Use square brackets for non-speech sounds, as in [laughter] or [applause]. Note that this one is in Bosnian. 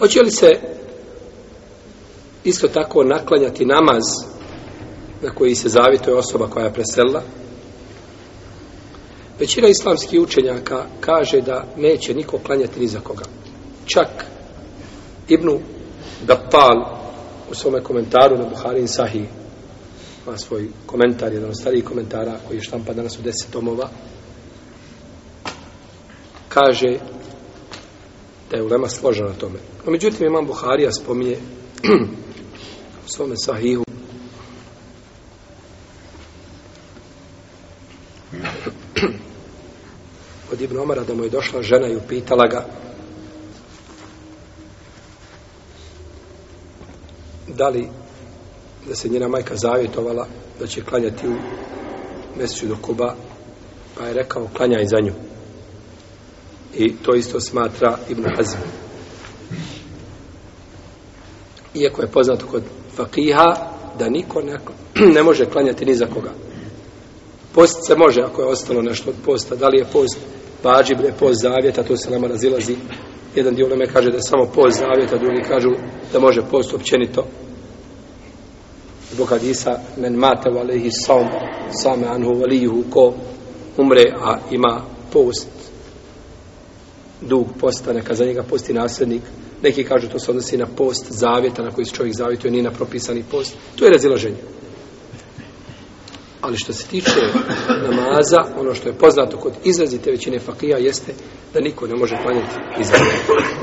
Hoće li se isto tako naklanjati namaz na koji se zavituje osoba koja je preselila? Većina islamskih učenjaka kaže da neće niko klanjati ni za koga. Čak Ibnu Gattal u svome komentaru na Buharin Sahih ima svoj komentar, jedan od starijih komentara koji je štampa danas u deset tomova kaže da je ulema složena na tome. A međutim, imam Buharija spominje [clears throat] u svome sahihu [clears throat] od Ibn Omara da mu je došla žena i upitala ga da li da se njena majka zavjetovala da će klanjati u mjeseću do Kuba pa je rekao klanjaj za nju I to isto smatra Ibn Hazm. Iako je poznato kod fakiha da niko ne, [clears throat] ne može klanjati ni za koga. Post se može ako je ostalo nešto od posta. Da li je post vađib, je post zavjeta, to se nama razilazi. Jedan dio nam kaže da je samo post zavjeta, drugi kažu da može post općenito. Zbog Hadisa, men mate valehi saum, same anhu valihu, ko umre, a ima post, dug posta, neka za njega posti nasljednik. Neki kažu to se odnosi na post zavjeta na koji se čovjek zavjetuje, nije na propisani post. To je razilaženje. Ali što se tiče namaza, ono što je poznato kod izrazite većine fakija jeste da niko ne može planjati izrazite.